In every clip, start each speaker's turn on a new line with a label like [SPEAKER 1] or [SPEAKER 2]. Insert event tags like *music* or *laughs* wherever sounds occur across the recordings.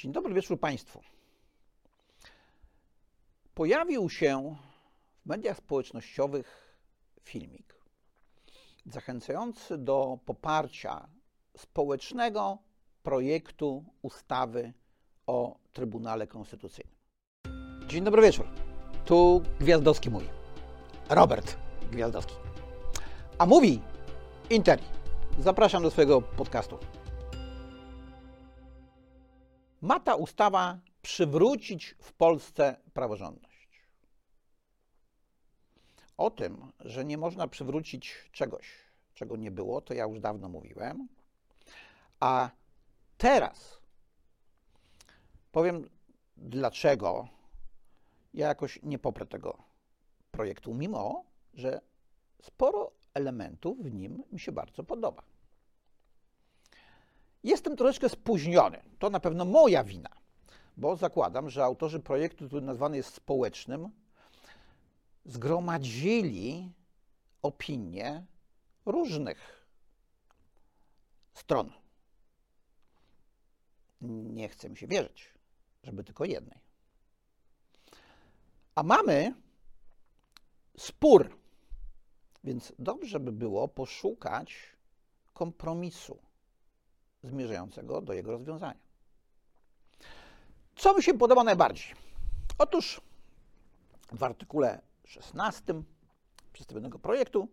[SPEAKER 1] Dzień dobry wieczór Państwu. Pojawił się w mediach społecznościowych filmik zachęcający do poparcia społecznego projektu ustawy o Trybunale Konstytucyjnym. Dzień dobry wieczór. Tu Gwiazdowski mówi. Robert Gwiazdowski. A mówi Interi. Zapraszam do swojego podcastu. Ma ta ustawa przywrócić w Polsce praworządność. O tym, że nie można przywrócić czegoś, czego nie było, to ja już dawno mówiłem. A teraz powiem, dlaczego ja jakoś nie poprę tego projektu, mimo że sporo elementów w nim mi się bardzo podoba. Jestem troszeczkę spóźniony. To na pewno moja wina, bo zakładam, że autorzy projektu, który nazwany jest społecznym, zgromadzili opinie różnych stron. Nie chcę mi się wierzyć, żeby tylko jednej. A mamy spór, więc dobrze by było poszukać kompromisu zmierzającego do jego rozwiązania. Co mi się podoba najbardziej? Otóż w artykule 16 przedstawionego projektu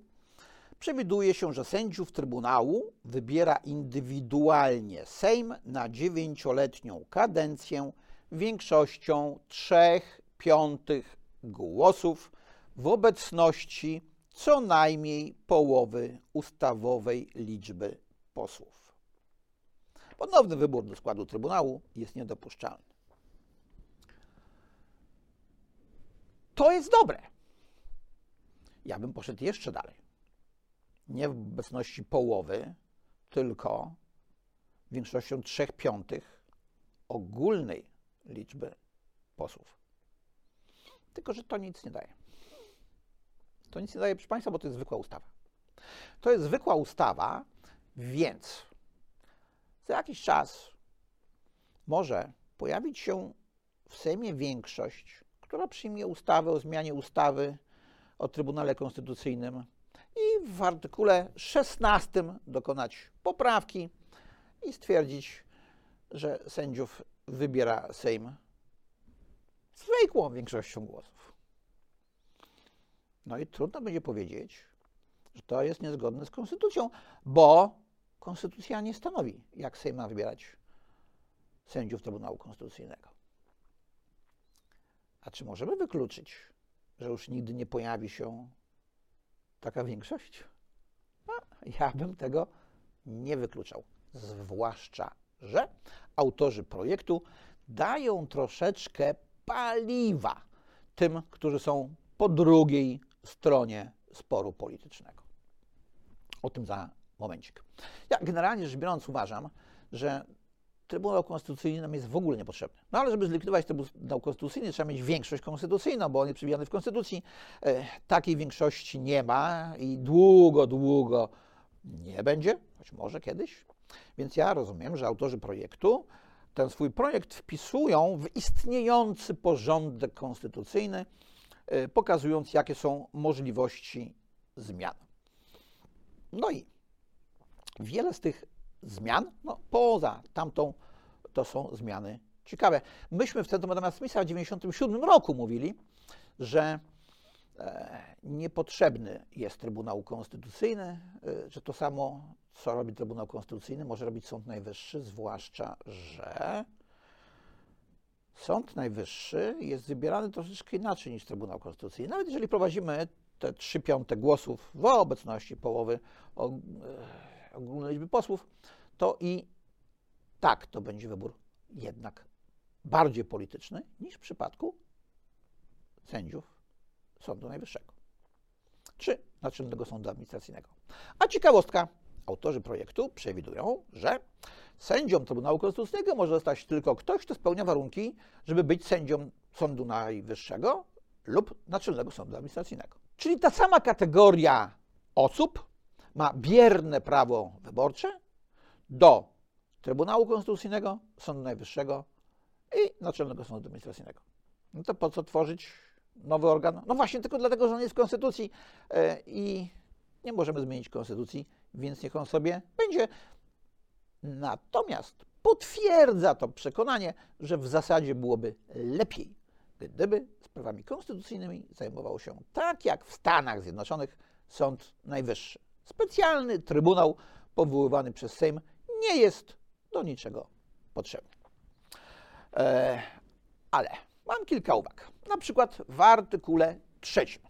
[SPEAKER 1] przewiduje się, że sędziów Trybunału wybiera indywidualnie Sejm na dziewięcioletnią kadencję większością trzech piątych głosów w obecności co najmniej połowy ustawowej liczby posłów. Ponowny wybór do składu Trybunału jest niedopuszczalny. To jest dobre. Ja bym poszedł jeszcze dalej. Nie w obecności połowy, tylko większością trzech piątych ogólnej liczby posłów. Tylko, że to nic nie daje. To nic nie daje, proszę Państwa, bo to jest zwykła ustawa. To jest zwykła ustawa, więc za jakiś czas może pojawić się w Sejmie większość, która przyjmie ustawę o zmianie ustawy o Trybunale Konstytucyjnym i w artykule 16 dokonać poprawki i stwierdzić, że sędziów wybiera Sejm zwykłą większością głosów. No i trudno będzie powiedzieć, że to jest niezgodne z konstytucją, bo konstytucja nie stanowi, jak Sejm ma wybierać sędziów Trybunału Konstytucyjnego. A czy możemy wykluczyć, że już nigdy nie pojawi się taka większość? No, ja bym tego nie wykluczał. Zwłaszcza, że autorzy projektu dają troszeczkę paliwa tym, którzy są po drugiej stronie sporu politycznego. O tym za momencik. Ja generalnie rzecz biorąc uważam, że Trybunał Konstytucyjny nam jest w ogóle niepotrzebny. No ale żeby zlikwidować Trybunał Konstytucyjny, trzeba mieć większość konstytucyjną, bo on jest przewidziany w Konstytucji. E, takiej większości nie ma i długo, długo nie będzie, choć może kiedyś. Więc ja rozumiem, że autorzy projektu ten swój projekt wpisują w istniejący porządek konstytucyjny, e, pokazując, jakie są możliwości zmian. No i wiele z tych zmian, no poza tamtą, to są zmiany ciekawe. Myśmy w Centrum Adama Smitha w 1997 roku mówili, że e, niepotrzebny jest Trybunał Konstytucyjny, e, że to samo, co robi Trybunał Konstytucyjny, może robić Sąd Najwyższy, zwłaszcza, że Sąd Najwyższy jest wybierany troszeczkę inaczej niż Trybunał Konstytucyjny. Nawet jeżeli prowadzimy te trzy piąte głosów w obecności połowy e, ogólnej liczby posłów, to i tak to będzie wybór jednak bardziej polityczny niż w przypadku sędziów Sądu Najwyższego czy Naczelnego Sądu Administracyjnego. A ciekawostka, autorzy projektu przewidują, że sędzią Trybunału Konstytucyjnego może zostać tylko ktoś, kto spełnia warunki, żeby być sędzią Sądu Najwyższego lub Naczelnego Sądu Administracyjnego. Czyli ta sama kategoria osób ma bierne prawo wyborcze do Trybunału Konstytucyjnego, Sądu Najwyższego i Naczelnego Sądu Administracyjnego. No to po co tworzyć nowy organ? No właśnie tylko dlatego, że on jest w Konstytucji e, i nie możemy zmienić Konstytucji, więc niech on sobie będzie. Natomiast potwierdza to przekonanie, że w zasadzie byłoby lepiej, gdyby sprawami konstytucyjnymi zajmował się tak jak w Stanach Zjednoczonych Sąd Najwyższy. Specjalny trybunał powoływany przez Sejm nie jest do niczego potrzebny. E, ale mam kilka uwag. Na przykład w artykule trzecim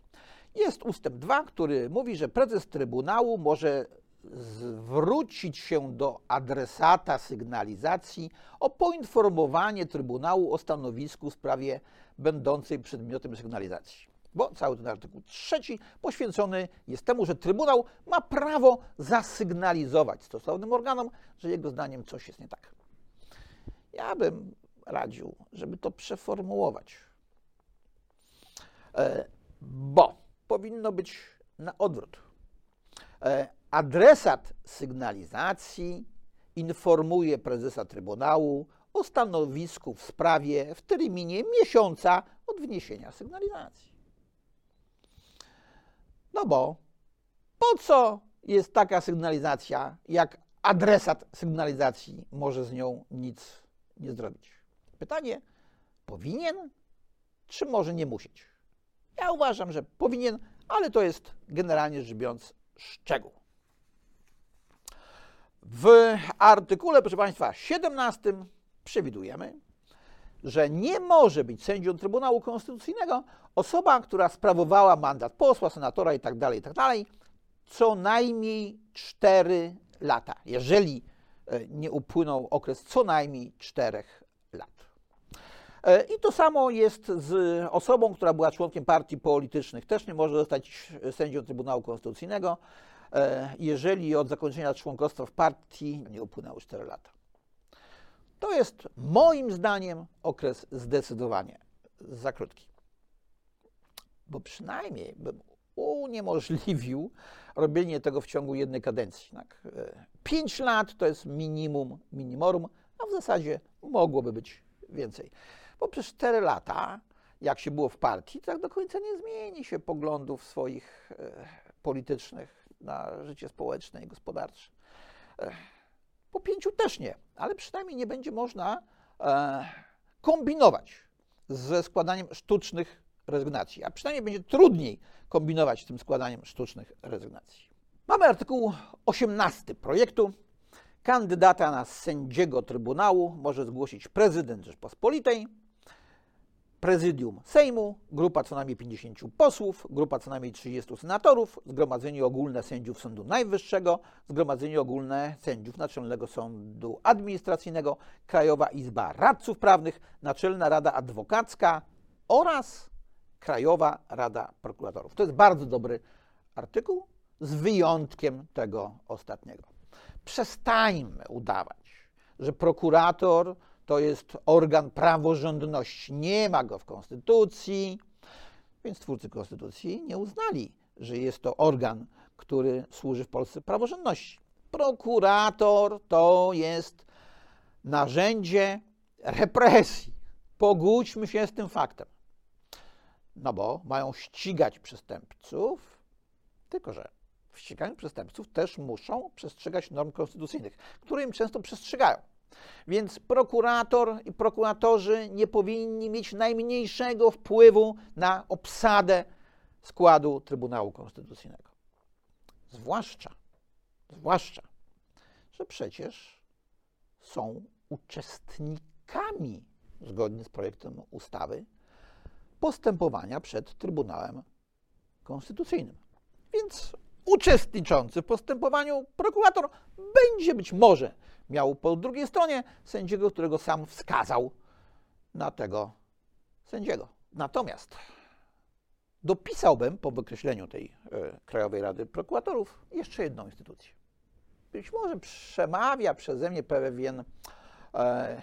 [SPEAKER 1] jest ustęp 2, który mówi, że prezes Trybunału może zwrócić się do adresata sygnalizacji o poinformowanie Trybunału o stanowisku w sprawie będącej przedmiotem sygnalizacji. Bo cały ten artykuł trzeci poświęcony jest temu, że Trybunał ma prawo zasygnalizować stosownym organom, że jego zdaniem coś jest nie tak. Ja bym radził, żeby to przeformułować. E, bo powinno być na odwrót. E, adresat sygnalizacji informuje prezesa Trybunału o stanowisku w sprawie w terminie miesiąca od wniesienia sygnalizacji. No bo po co jest taka sygnalizacja, jak adresat sygnalizacji może z nią nic nie zrobić? Pytanie, powinien, czy może nie musieć? Ja uważam, że powinien, ale to jest generalnie rzecz biorąc szczegół. W artykule, proszę Państwa, 17 przewidujemy, że nie może być sędzią Trybunału Konstytucyjnego osoba, która sprawowała mandat posła, senatora itd., tak itd., tak co najmniej 4 lata, jeżeli e, nie upłynął okres co najmniej 4 lat. E, I to samo jest z osobą, która była członkiem partii politycznych. Też nie może zostać sędzią Trybunału Konstytucyjnego, e, jeżeli od zakończenia członkostwa w partii nie upłynęły 4 lata. To jest moim zdaniem okres zdecydowanie za krótki. Bo przynajmniej bym uniemożliwił robienie tego w ciągu jednej kadencji. E, pięć lat to jest minimum, minimorum, a w zasadzie mogłoby być więcej. Bo przez cztery lata, jak się było w partii, tak do końca nie zmieni się poglądów swoich e, politycznych na życie społeczne i gospodarcze. E, po pięciu też nie, ale przynajmniej nie będzie można e, kombinować ze składaniem sztucznych rezygnacji, a przynajmniej będzie trudniej kombinować z tym składaniem sztucznych rezygnacji. Mamy artykuł 18 projektu. Kandydata na sędziego Trybunału może zgłosić prezydent Rzeczpospolitej prezydium Sejmu, grupa co najmniej 50 posłów, grupa co najmniej 30 senatorów, Zgromadzenie Ogólne Sędziów Sądu Najwyższego, Zgromadzenie Ogólne Sędziów Naczelnego Sądu Administracyjnego, Krajowa Izba Radców Prawnych, Naczelna Rada Adwokacka oraz Krajowa Rada Prokuratorów. To jest bardzo dobry artykuł, z wyjątkiem tego ostatniego. Przestańmy udawać, że prokurator to jest organ praworządności. Nie ma go w Konstytucji, więc twórcy Konstytucji nie uznali, że jest to organ, który służy w Polsce praworządności. Prokurator to jest narzędzie represji. Pogódźmy się z tym faktem. No bo mają ścigać przestępców, tylko że w ściganiu przestępców też muszą przestrzegać norm konstytucyjnych, które im często przestrzegają. Więc prokurator i prokuratorzy nie powinni mieć najmniejszego wpływu na obsadę składu Trybunału Konstytucyjnego. Zwłaszcza, zwłaszcza, że przecież są uczestnikami, zgodnie z projektem ustawy, postępowania przed Trybunałem Konstytucyjnym. Więc uczestniczący w postępowaniu prokurator będzie być może miał po drugiej stronie sędziego, którego sam wskazał na tego sędziego. Natomiast dopisałbym po wykreśleniu tej e, Krajowej Rady Prokuratorów jeszcze jedną instytucję. Być może przemawia przeze mnie pewien, e,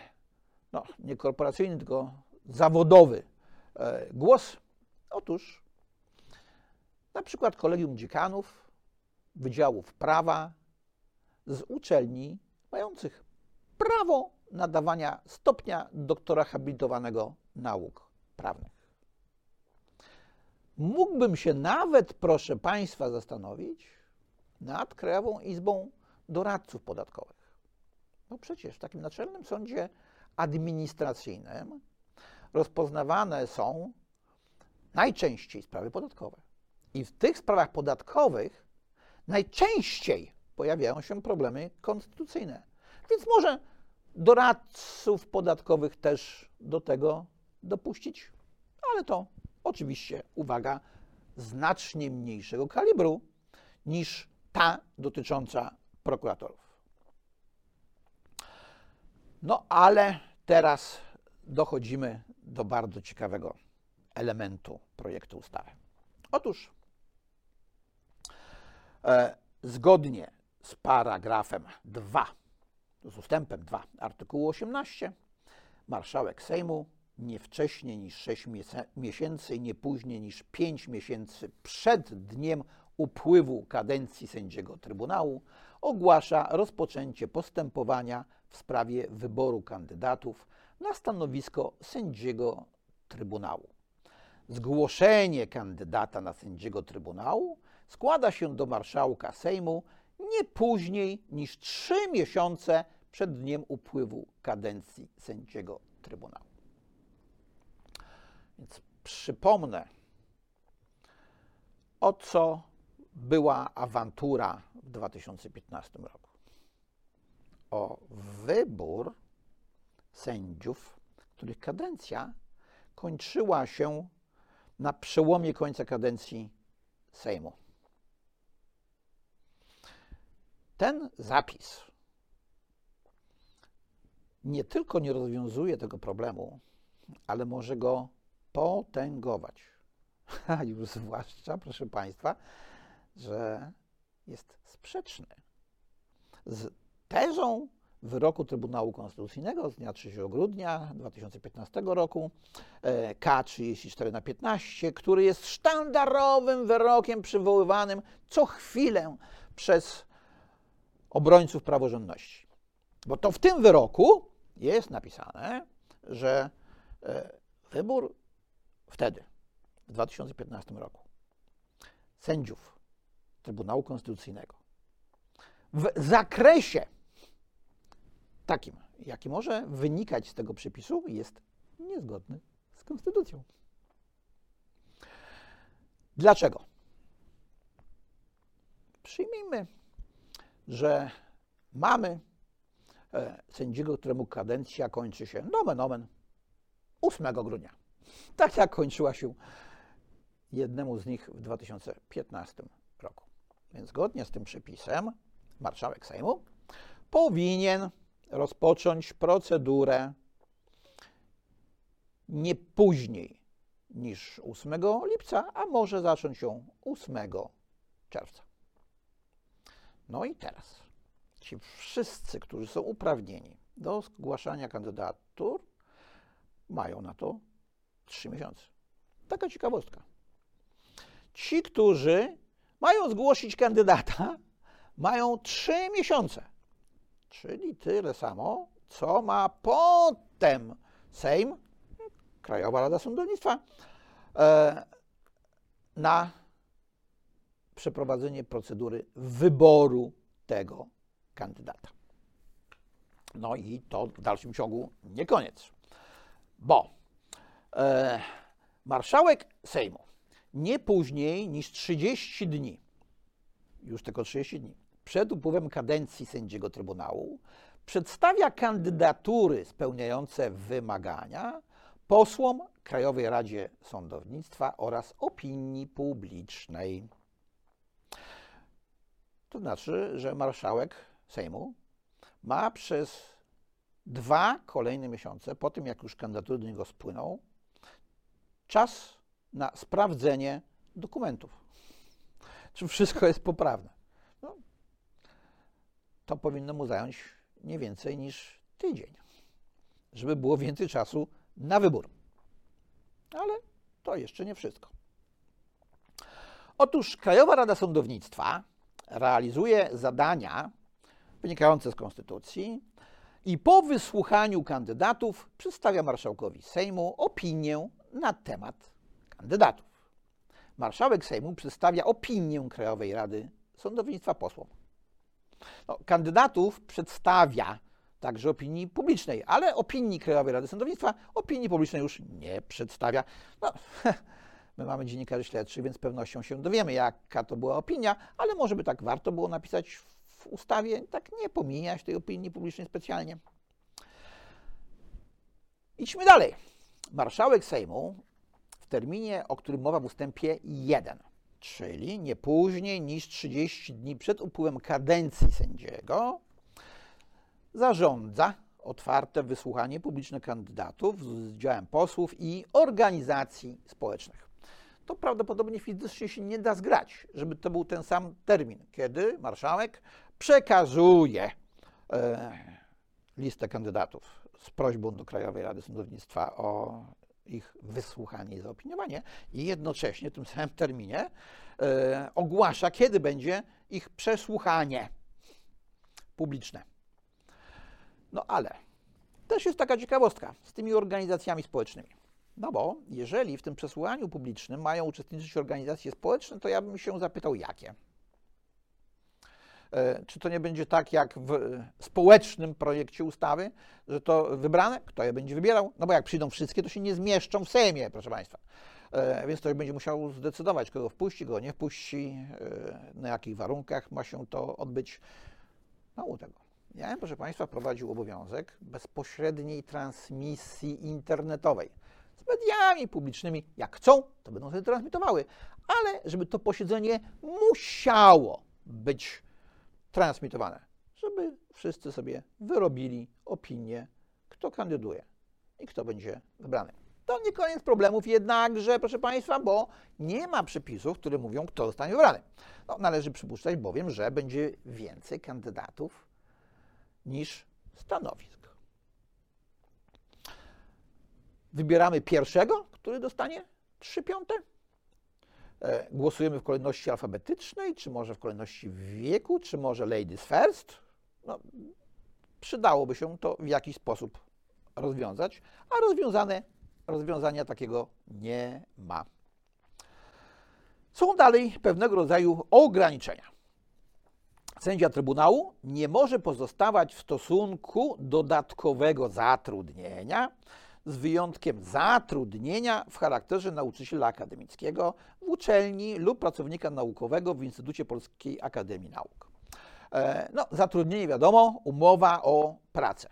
[SPEAKER 1] no nie korporacyjny, tylko zawodowy e, głos. Otóż na przykład kolegium dziekanów Wydziałów Prawa z uczelni mających prawo nadawania stopnia doktora habilitowanego nauk prawnych. Mógłbym się nawet, proszę Państwa, zastanowić nad Krajową Izbą Doradców Podatkowych. No przecież w takim naczelnym sądzie administracyjnym rozpoznawane są najczęściej sprawy podatkowe. I w tych sprawach podatkowych najczęściej pojawiają się problemy konstytucyjne. Więc może doradców podatkowych też do tego dopuścić, ale to oczywiście, uwaga, znacznie mniejszego kalibru niż ta dotycząca prokuratorów. No ale teraz dochodzimy do bardzo ciekawego elementu projektu ustawy. Otóż e, zgodnie z paragrafem 2, z ustępem 2 artykułu 18, marszałek Sejmu nie wcześniej niż 6 miesięcy i nie później niż 5 miesięcy przed dniem upływu kadencji sędziego Trybunału ogłasza rozpoczęcie postępowania w sprawie wyboru kandydatów na stanowisko sędziego Trybunału. Zgłoszenie kandydata na sędziego Trybunału składa się do marszałka Sejmu nie później niż trzy miesiące przed dniem upływu kadencji sędziego Trybunału. Więc przypomnę, o co była awantura w 2015 roku. O wybór sędziów, których kadencja kończyła się na przełomie końca kadencji Sejmu. Ten zapis nie tylko nie rozwiązuje tego problemu, ale może go potęgować. *laughs* A już zwłaszcza, proszę Państwa, że jest sprzeczny z tezą wyroku Trybunału Konstytucyjnego z dnia 3 grudnia 2015 roku e, K34 na 15, który jest sztandarowym wyrokiem przywoływanym co chwilę przez obrońców praworządności. Bo to w tym wyroku jest napisane, że e, wybór wtedy, w 2015 roku, sędziów Trybunału Konstytucyjnego w zakresie takim, jaki może wynikać z tego przepisu, jest niezgodny z konstytucją. Dlaczego? Przyjmijmy, że mamy e, sędziego, któremu kadencja kończy się, nomen omen, 8 grudnia. Tak jak kończyła się jednemu z nich w 2015 roku. Więc zgodnie z tym przepisem marszałek Sejmu powinien rozpocząć procedurę nie później niż 8 lipca, a może zacząć ją 8 czerwca. No i teraz ci wszyscy, którzy są uprawnieni do zgłaszania kandydatur, mają na to 3 miesiące. Taka ciekawostka. Ci, którzy mają zgłosić kandydata, mają 3 miesiące czyli tyle samo, co ma potem Sejm, Krajowa Rada Sądownictwa, e, na przeprowadzenie procedury wyboru tego kandydata. No i to w dalszym ciągu nie koniec, bo e, marszałek Sejmu nie później niż 30 dni, już tylko 30 dni, przed upływem kadencji sędziego Trybunału przedstawia kandydatury spełniające wymagania posłom Krajowej Radzie Sądownictwa oraz opinii publicznej. To znaczy, że marszałek Sejmu ma przez dwa kolejne miesiące, po tym jak już kandydatury do niego spłyną, czas na sprawdzenie dokumentów. Czy wszystko jest poprawne to powinno mu zająć nie więcej niż tydzień, żeby było więcej czasu na wybór. Ale to jeszcze nie wszystko. Otóż Krajowa Rada Sądownictwa realizuje zadania wynikające z Konstytucji i po wysłuchaniu kandydatów przedstawia marszałkowi Sejmu opinię na temat kandydatów. Marszałek Sejmu przedstawia opinię Krajowej Rady Sądownictwa posłom. No, kandydatów przedstawia także opinii publicznej, ale opinii Krajowej Rady Sądownictwa opinii publicznej już nie przedstawia. No, *laughs* my mamy dziennikarzy śledczych, więc z pewnością się dowiemy, jaka to była opinia, ale może by tak warto było napisać w ustawie, tak nie pomijać tej opinii publicznej specjalnie. Idźmy dalej. Marszałek Sejmu w terminie, o którym mowa w ustępie 1, czyli nie później niż 30 dni przed upływem kadencji sędziego, zarządza otwarte wysłuchanie publiczne kandydatów z udziałem posłów i organizacji społecznych. To prawdopodobnie fizycznie się nie da zgrać, żeby to był ten sam termin, kiedy marszałek przekazuje e, listę kandydatów z prośbą do Krajowej Rady Sądownictwa o ich wysłuchanie i zaopiniowanie i jednocześnie w tym samym terminie e, ogłasza, kiedy będzie ich przesłuchanie publiczne. No ale też jest taka ciekawostka z tymi organizacjami społecznymi. No bo jeżeli w tym przesłuchaniu publicznym mają uczestniczyć organizacje społeczne, to ja bym się zapytał, jakie. E, czy to nie będzie tak jak w społecznym projekcie ustawy, że to wybrane, kto je będzie wybierał? No bo jak przyjdą wszystkie, to się nie zmieszczą w Sejmie, proszę Państwa. E, więc ktoś będzie musiał zdecydować, kogo wpuści, kogo nie wpuści, e, na jakich warunkach ma się to odbyć. Mało tego. Ja, proszę Państwa, wprowadził obowiązek bezpośredniej transmisji internetowej mediami publicznymi. Jak chcą, to będą sobie transmitowały, ale żeby to posiedzenie musiało być transmitowane, żeby wszyscy sobie wyrobili opinię, kto kandyduje i kto będzie wybrany. To nie koniec problemów jednakże, proszę Państwa, bo nie ma przepisów, które mówią, kto zostanie wybrany. No, należy przypuszczać bowiem, że będzie więcej kandydatów niż stanowisk. Wybieramy pierwszego, który dostanie 3 piąte. E, głosujemy w kolejności alfabetycznej, czy może w kolejności wieku, czy może ladies first. No, przydałoby się to w jakiś sposób rozwiązać, a rozwiązane, rozwiązania takiego nie ma. Są dalej pewnego rodzaju ograniczenia. Sędzia Trybunału nie może pozostawać w stosunku dodatkowego zatrudnienia, z wyjątkiem zatrudnienia w charakterze nauczyciela akademickiego w uczelni lub pracownika naukowego w Instytucie Polskiej Akademii Nauk. E, no, zatrudnienie wiadomo, umowa o pracę.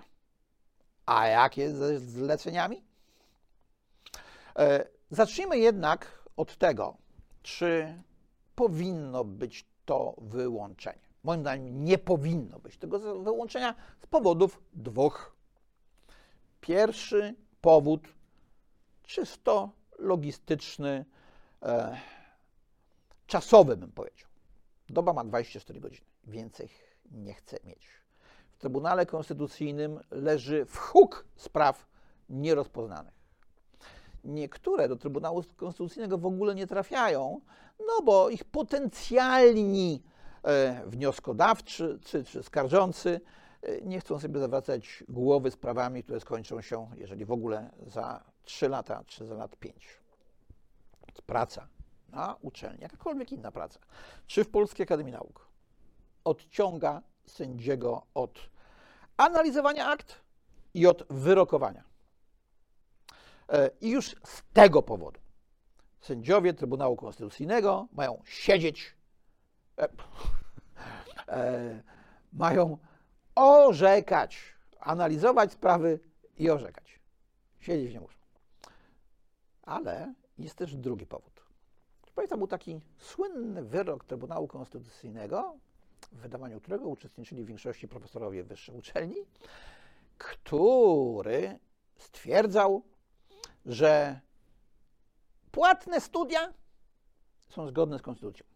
[SPEAKER 1] A jak jest ze zleceniami? E, zacznijmy jednak od tego, czy powinno być to wyłączenie. Moim zdaniem nie powinno być tego wyłączenia z powodów dwóch. Pierwszy powód czysto logistyczny, e, czasowy bym powiedział. Doba ma 24 godziny, więcej nie chcę mieć. W Trybunale Konstytucyjnym leży w huk spraw nierozpoznanych. Niektóre do Trybunału Konstytucyjnego w ogóle nie trafiają, no bo ich potencjalni e, wnioskodawcy czy, skarżący nie chcą sobie zawracać głowy sprawami, które skończą się, jeżeli w ogóle, za 3 lata czy za lat 5. Praca na uczelni, jakakolwiek inna praca, czy w Polskiej Akademii Nauk, odciąga sędziego od analizowania akt i od wyrokowania. E, I już z tego powodu sędziowie Trybunału Konstytucyjnego mają siedzieć, e, *laughs* e, mają orzekać, analizować sprawy i orzekać. Siedzieć nie muszą. Ale jest też drugi powód. Pamiętam, był taki słynny wyrok Trybunału Konstytucyjnego, w wydawaniu którego uczestniczyli w większości profesorowie wyższych uczelni, który stwierdzał, że płatne studia są zgodne z konstytucją.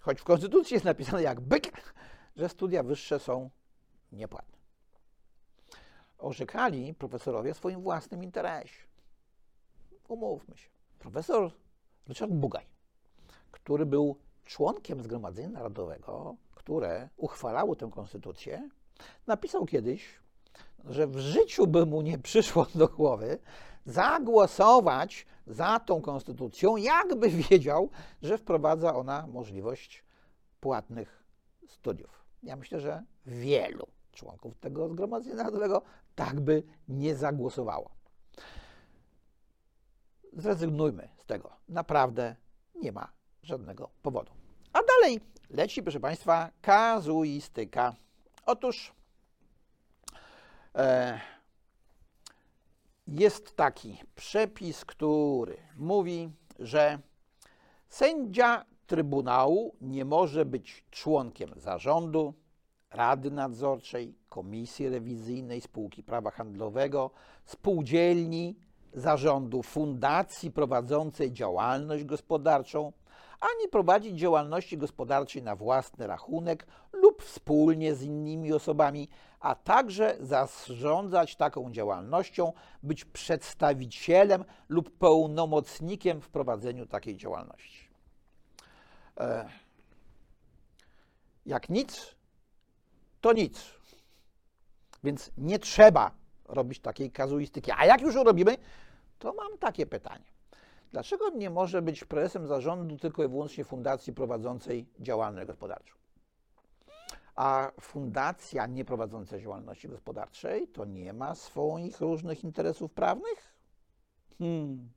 [SPEAKER 1] Choć w konstytucji jest napisane jak byk, że studia wyższe są niepłatne. Orzekali profesorowie w swoim własnym interesie. Umówmy się. Profesor Richard Bugaj, który był członkiem Zgromadzenia Narodowego, które uchwalało tę konstytucję, napisał kiedyś że w życiu by mu nie przyszło do głowy zagłosować za tą konstytucją, jakby wiedział, że wprowadza ona możliwość płatnych studiów. Ja myślę, że wielu członków tego Zgromadzenia Narodowego tak by nie zagłosowało. Zrezygnujmy z tego. Naprawdę nie ma żadnego powodu. A dalej leci, proszę Państwa, kazuistyka. Otóż e, jest taki przepis, który mówi, że sędzia Trybunału nie może być członkiem zarządu, rady nadzorczej, komisji rewizyjnej, spółki prawa handlowego, spółdzielni, zarządu fundacji prowadzącej działalność gospodarczą, ani prowadzić działalności gospodarczej na własny rachunek lub wspólnie z innymi osobami, a także zarządzać taką działalnością, być przedstawicielem lub pełnomocnikiem w prowadzeniu takiej działalności. E, jak nic, to nic. Więc nie trzeba robić takiej kazuistyki. A jak już ją robimy, to mam takie pytanie. Dlaczego nie może być prezesem zarządu tylko i wyłącznie fundacji prowadzącej działalność gospodarczą? A fundacja nieprowadząca działalności gospodarczej to nie ma swoich różnych interesów prawnych? Hmm.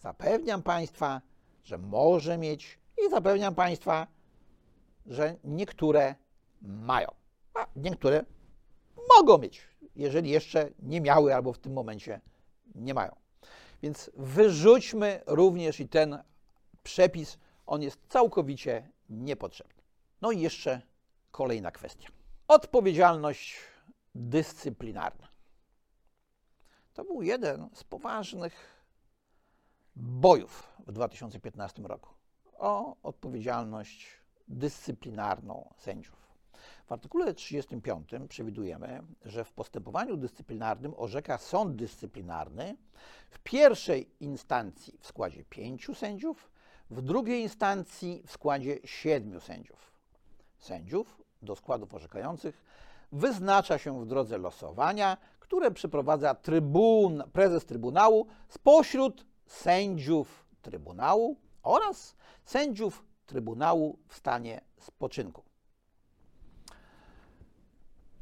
[SPEAKER 1] Zapewniam Państwa, że może mieć i zapewniam Państwa, że niektóre mają, a niektóre mogą mieć, jeżeli jeszcze nie miały albo w tym momencie nie mają. Więc wyrzućmy również i ten przepis, on jest całkowicie niepotrzebny. No i jeszcze kolejna kwestia. Odpowiedzialność dyscyplinarna. To był jeden z poważnych bojów w 2015 roku o odpowiedzialność dyscyplinarną sędziów. W artykule 35 przewidujemy, że w postępowaniu dyscyplinarnym orzeka sąd dyscyplinarny w pierwszej instancji w składzie pięciu sędziów, w drugiej instancji w składzie siedmiu sędziów. Sędziów do składów orzekających wyznacza się w drodze losowania, które przeprowadza trybun, prezes Trybunału spośród sędziów Trybunału oraz sędziów Trybunału w stanie spoczynku.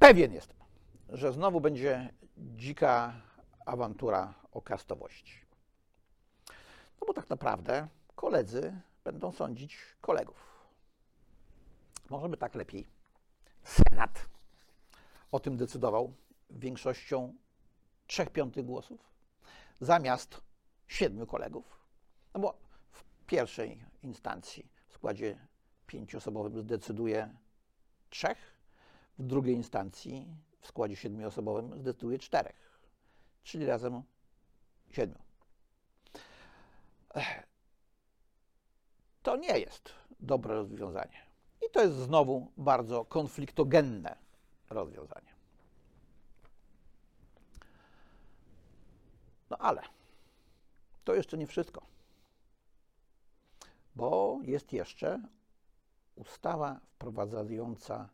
[SPEAKER 1] Pewien jestem, że znowu będzie dzika awantura o kastowości. No bo tak naprawdę koledzy będą sądzić kolegów. Może by tak lepiej. Senat o tym decydował większością trzech piątych głosów zamiast siedmiu kolegów. No bo w pierwszej instancji w składzie pięcioosobowym zdecyduje trzech, w drugiej instancji w składzie siedmioosobowym zdecyduje czterech, czyli razem siedmiu. To nie jest dobre rozwiązanie. I to jest znowu bardzo konfliktogenne rozwiązanie. No ale to jeszcze nie wszystko, bo jest jeszcze ustawa wprowadzająca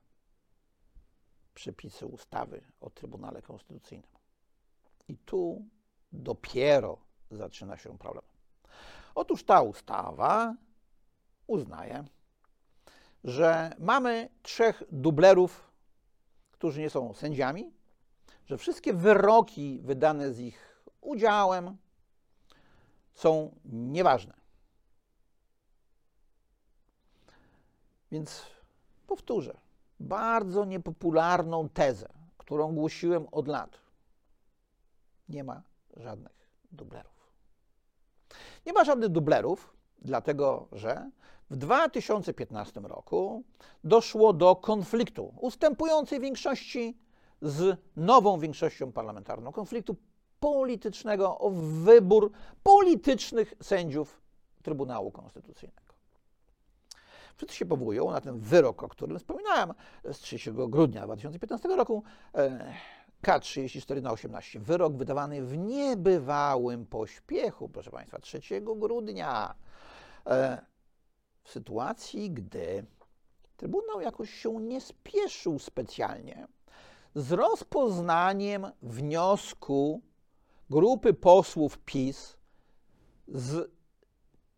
[SPEAKER 1] przepisy ustawy o Trybunale Konstytucyjnym. I tu dopiero zaczyna się problem. Otóż ta ustawa uznaje, że mamy trzech dublerów, którzy nie są sędziami, że wszystkie wyroki wydane z ich udziałem są nieważne. Więc powtórzę bardzo niepopularną tezę, którą głosiłem od lat. Nie ma żadnych dublerów. Nie ma żadnych dublerów, dlatego że w 2015 roku doszło do konfliktu ustępującej większości z nową większością parlamentarną, konfliktu politycznego o wybór politycznych sędziów Trybunału Konstytucyjnego. Wszyscy się powołują na ten wyrok, o którym wspominałem z 3 grudnia 2015 roku. E, K34 na 18. Wyrok wydawany w niebywałym pośpiechu, proszę Państwa, 3 grudnia. E, w sytuacji, gdy Trybunał jakoś się nie spieszył specjalnie z rozpoznaniem wniosku grupy posłów PiS z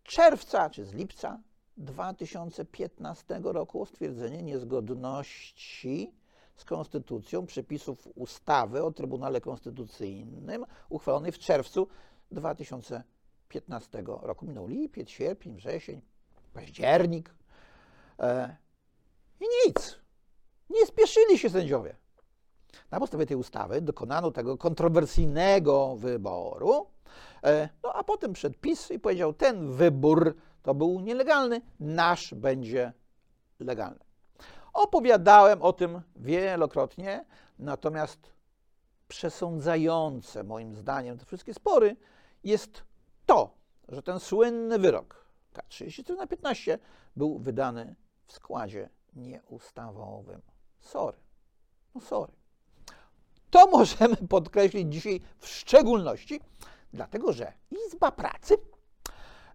[SPEAKER 1] czerwca czy z lipca 2015 roku o stwierdzenie niezgodności z konstytucją przepisów ustawy o Trybunale Konstytucyjnym uchwalonej w czerwcu 2015 roku. Minął lipiec, sierpień, wrzesień, październik e, i nic. Nie spieszyli się sędziowie. Na podstawie tej ustawy dokonano tego kontrowersyjnego wyboru, e, no a potem przed PiS i powiedział, ten wybór to był nielegalny, nasz będzie legalny. Opowiadałem o tym wielokrotnie, natomiast przesądzające moim zdaniem te wszystkie spory jest to, że ten słynny wyrok K34 na 15 był wydany w składzie nieustawowym. Sorry. No sorry. To możemy *laughs* podkreślić dzisiaj w szczególności, dlatego że Izba Pracy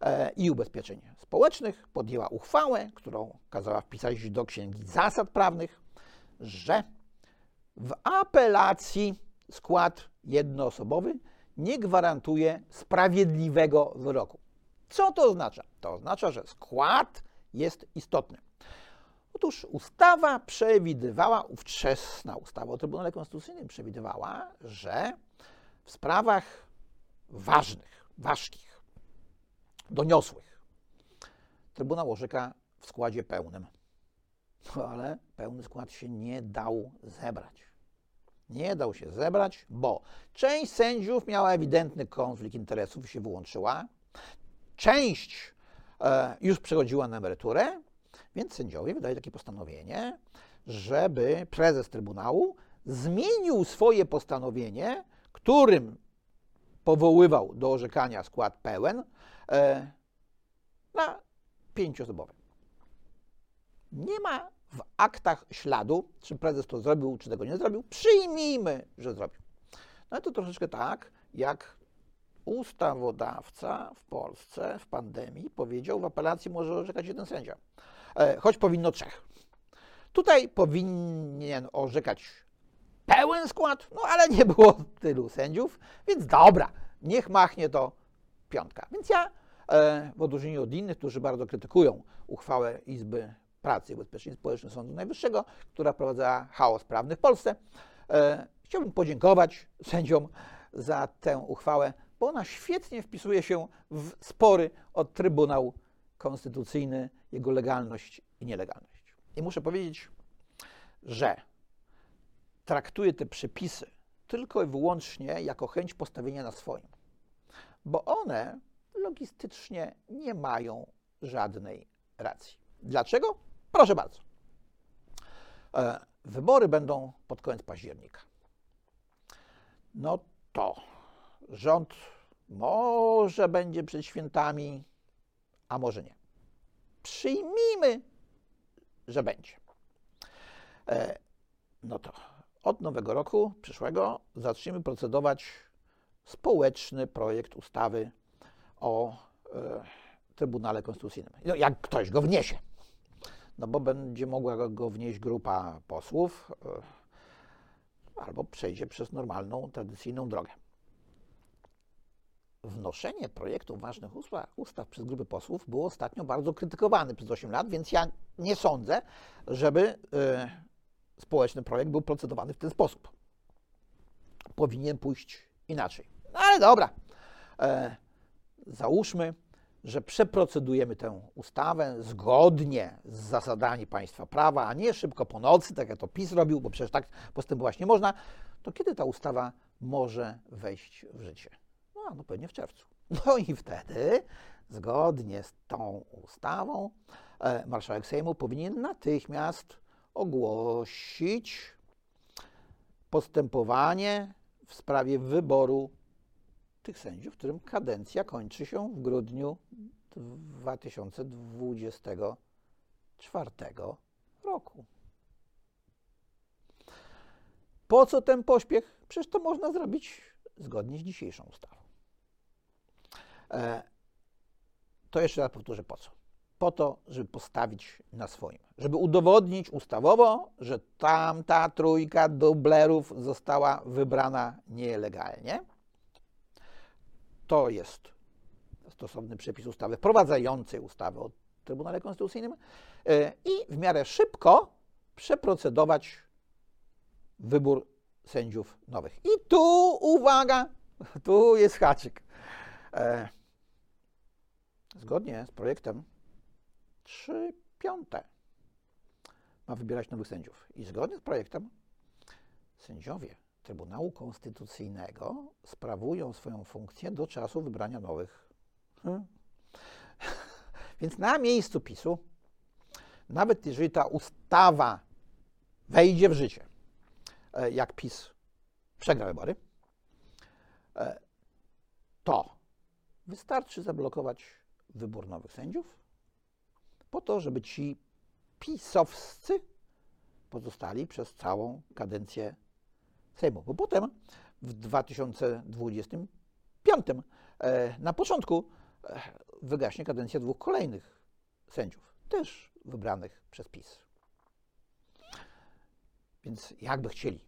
[SPEAKER 1] e, i Ubezpieczeń Społecznych podjęła uchwałę, którą kazała wpisać do Księgi Zasad Prawnych, że w apelacji skład jednoosobowy nie gwarantuje sprawiedliwego wyroku. Co to oznacza? To oznacza, że skład jest istotny. Otóż ustawa przewidywała, ówczesna ustawa o Trybunale Konstytucyjnym przewidywała, że w sprawach ważnych, ważkich, doniosłych, Trybunał orzeka w składzie pełnym. No, ale pełny skład się nie dał zebrać. Nie dał się zebrać, bo część sędziów miała ewidentny konflikt interesów i się wyłączyła. Część e, już przechodziła na emeryturę, więc sędziowie wydali takie postanowienie, żeby prezes Trybunału zmienił swoje postanowienie, którym powoływał do orzekania skład pełen, e, na pięcioosobowy. Nie ma w aktach śladu, czy prezes to zrobił, czy tego nie zrobił. Przyjmijmy, że zrobił. No to troszeczkę tak, jak ustawodawca w Polsce w pandemii powiedział, w apelacji może orzekać jeden sędzia. E, choć powinno trzech. Tutaj powinien orzekać pełen skład, no ale nie było tylu sędziów, więc dobra, niech machnie to piątka. Więc ja, e, w odróżnieniu od innych, którzy bardzo krytykują uchwałę Izby Pracy i Ubezpieczeń Społecznych Sądu Najwyższego, która wprowadzała chaos prawny w Polsce, e, chciałbym podziękować sędziom za tę uchwałę, bo ona świetnie wpisuje się w spory o Trybunał Konstytucyjny jego legalność i nielegalność. I muszę powiedzieć, że traktuję te przepisy tylko i wyłącznie jako chęć postawienia na swoim, bo one logistycznie nie mają żadnej racji. Dlaczego? Proszę bardzo. E, wybory będą pod koniec października. No to rząd może będzie przed świętami, a może nie przyjmijmy, że będzie. E, no to od nowego roku przyszłego zaczniemy procedować społeczny projekt ustawy o e, Trybunale Konstytucyjnym. No, jak ktoś go wniesie. No bo będzie mogła go wnieść grupa posłów e, albo przejdzie przez normalną, tradycyjną drogę wnoszenie projektów ważnych ustaw, ustaw przez grupy posłów było ostatnio bardzo krytykowane przez 8 lat, więc ja nie sądzę, żeby y, społeczny projekt był procedowany w ten sposób. Powinien pójść inaczej. No ale dobra. E, załóżmy, że przeprocedujemy tę ustawę zgodnie z zasadami państwa prawa, a nie szybko po nocy, tak jak to PiS robił, bo przecież tak postępować nie można, to kiedy ta ustawa może wejść w życie? No pewnie w czerwcu. *laughs* No i wtedy, zgodnie z tą ustawą, e, marszałek Sejmu powinien natychmiast ogłosić postępowanie w sprawie wyboru tych sędziów, którym kadencja kończy się w grudniu 2024 roku. Po co ten pośpiech? Przecież to można zrobić zgodnie z dzisiejszą ustawą. E, to jeszcze raz powtórzę po co. po to, żeby postawić na swoim, żeby udowodnić ustawowo, że tamta trójka dublerów została wybrana nielegalnie. To jest stosowny przepis ustawy wprowadzającej ustawę o Trybunale Konstytucyjnym e, i w miarę szybko przeprocedować wybór sędziów nowych. I tu uwaga, tu jest haczyk. E, Zgodnie z projektem 3 piąte ma wybierać nowych sędziów. I zgodnie z projektem sędziowie Trybunału Konstytucyjnego sprawują swoją funkcję do czasu wybrania nowych. Hmm. *laughs* Więc na miejscu PiSu, nawet jeżeli ta ustawa wejdzie w życie, e, jak PiS przegra wybory, e, to wystarczy zablokować wybór nowych sędziów, po to, żeby ci pisowscy pozostali przez całą kadencję Sejmu. Bo potem w 2025 e, na początku e, wygaśnie kadencja dwóch kolejnych sędziów, też wybranych przez PiS. Więc jakby chcieli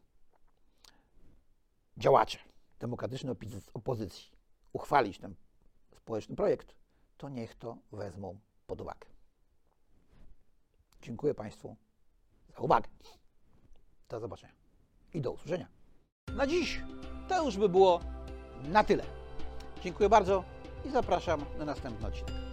[SPEAKER 1] działacze demokratycznej opozycji uchwalić ten społeczny projekt, to niech to wezmą pod uwagę. Dziękuję Państwu za uwagę. Do zobaczenia i do usłyszenia. Na dziś to już by było na tyle. Dziękuję bardzo i zapraszam na następny odcinek.